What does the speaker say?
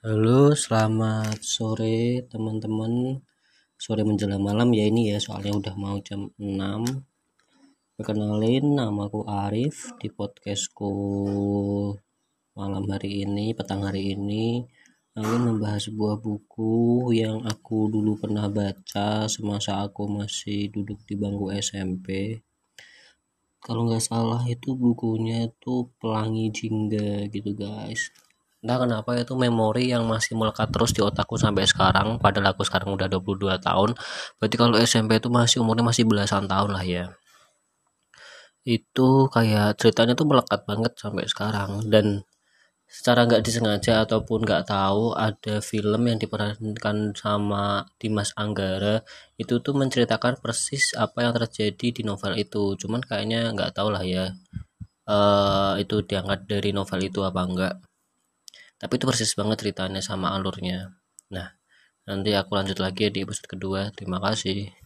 Halo, selamat sore teman-teman. Sore menjelang malam ya ini ya, soalnya udah mau jam 6. Perkenalin, namaku Arif di podcastku malam hari ini, petang hari ini. Aku membahas sebuah buku yang aku dulu pernah baca semasa aku masih duduk di bangku SMP. Kalau nggak salah itu bukunya itu Pelangi Jingga gitu guys entah kenapa itu memori yang masih melekat terus di otakku sampai sekarang padahal aku sekarang udah 22 tahun. Berarti kalau SMP itu masih umurnya masih belasan tahun lah ya. Itu kayak ceritanya tuh melekat banget sampai sekarang. Dan secara nggak disengaja ataupun nggak tahu ada film yang diperankan sama Dimas Anggara itu tuh menceritakan persis apa yang terjadi di novel itu. Cuman kayaknya nggak tahu lah ya uh, itu diangkat dari novel itu apa enggak tapi itu persis banget ceritanya sama alurnya. Nah nanti aku lanjut lagi di episode kedua. Terima kasih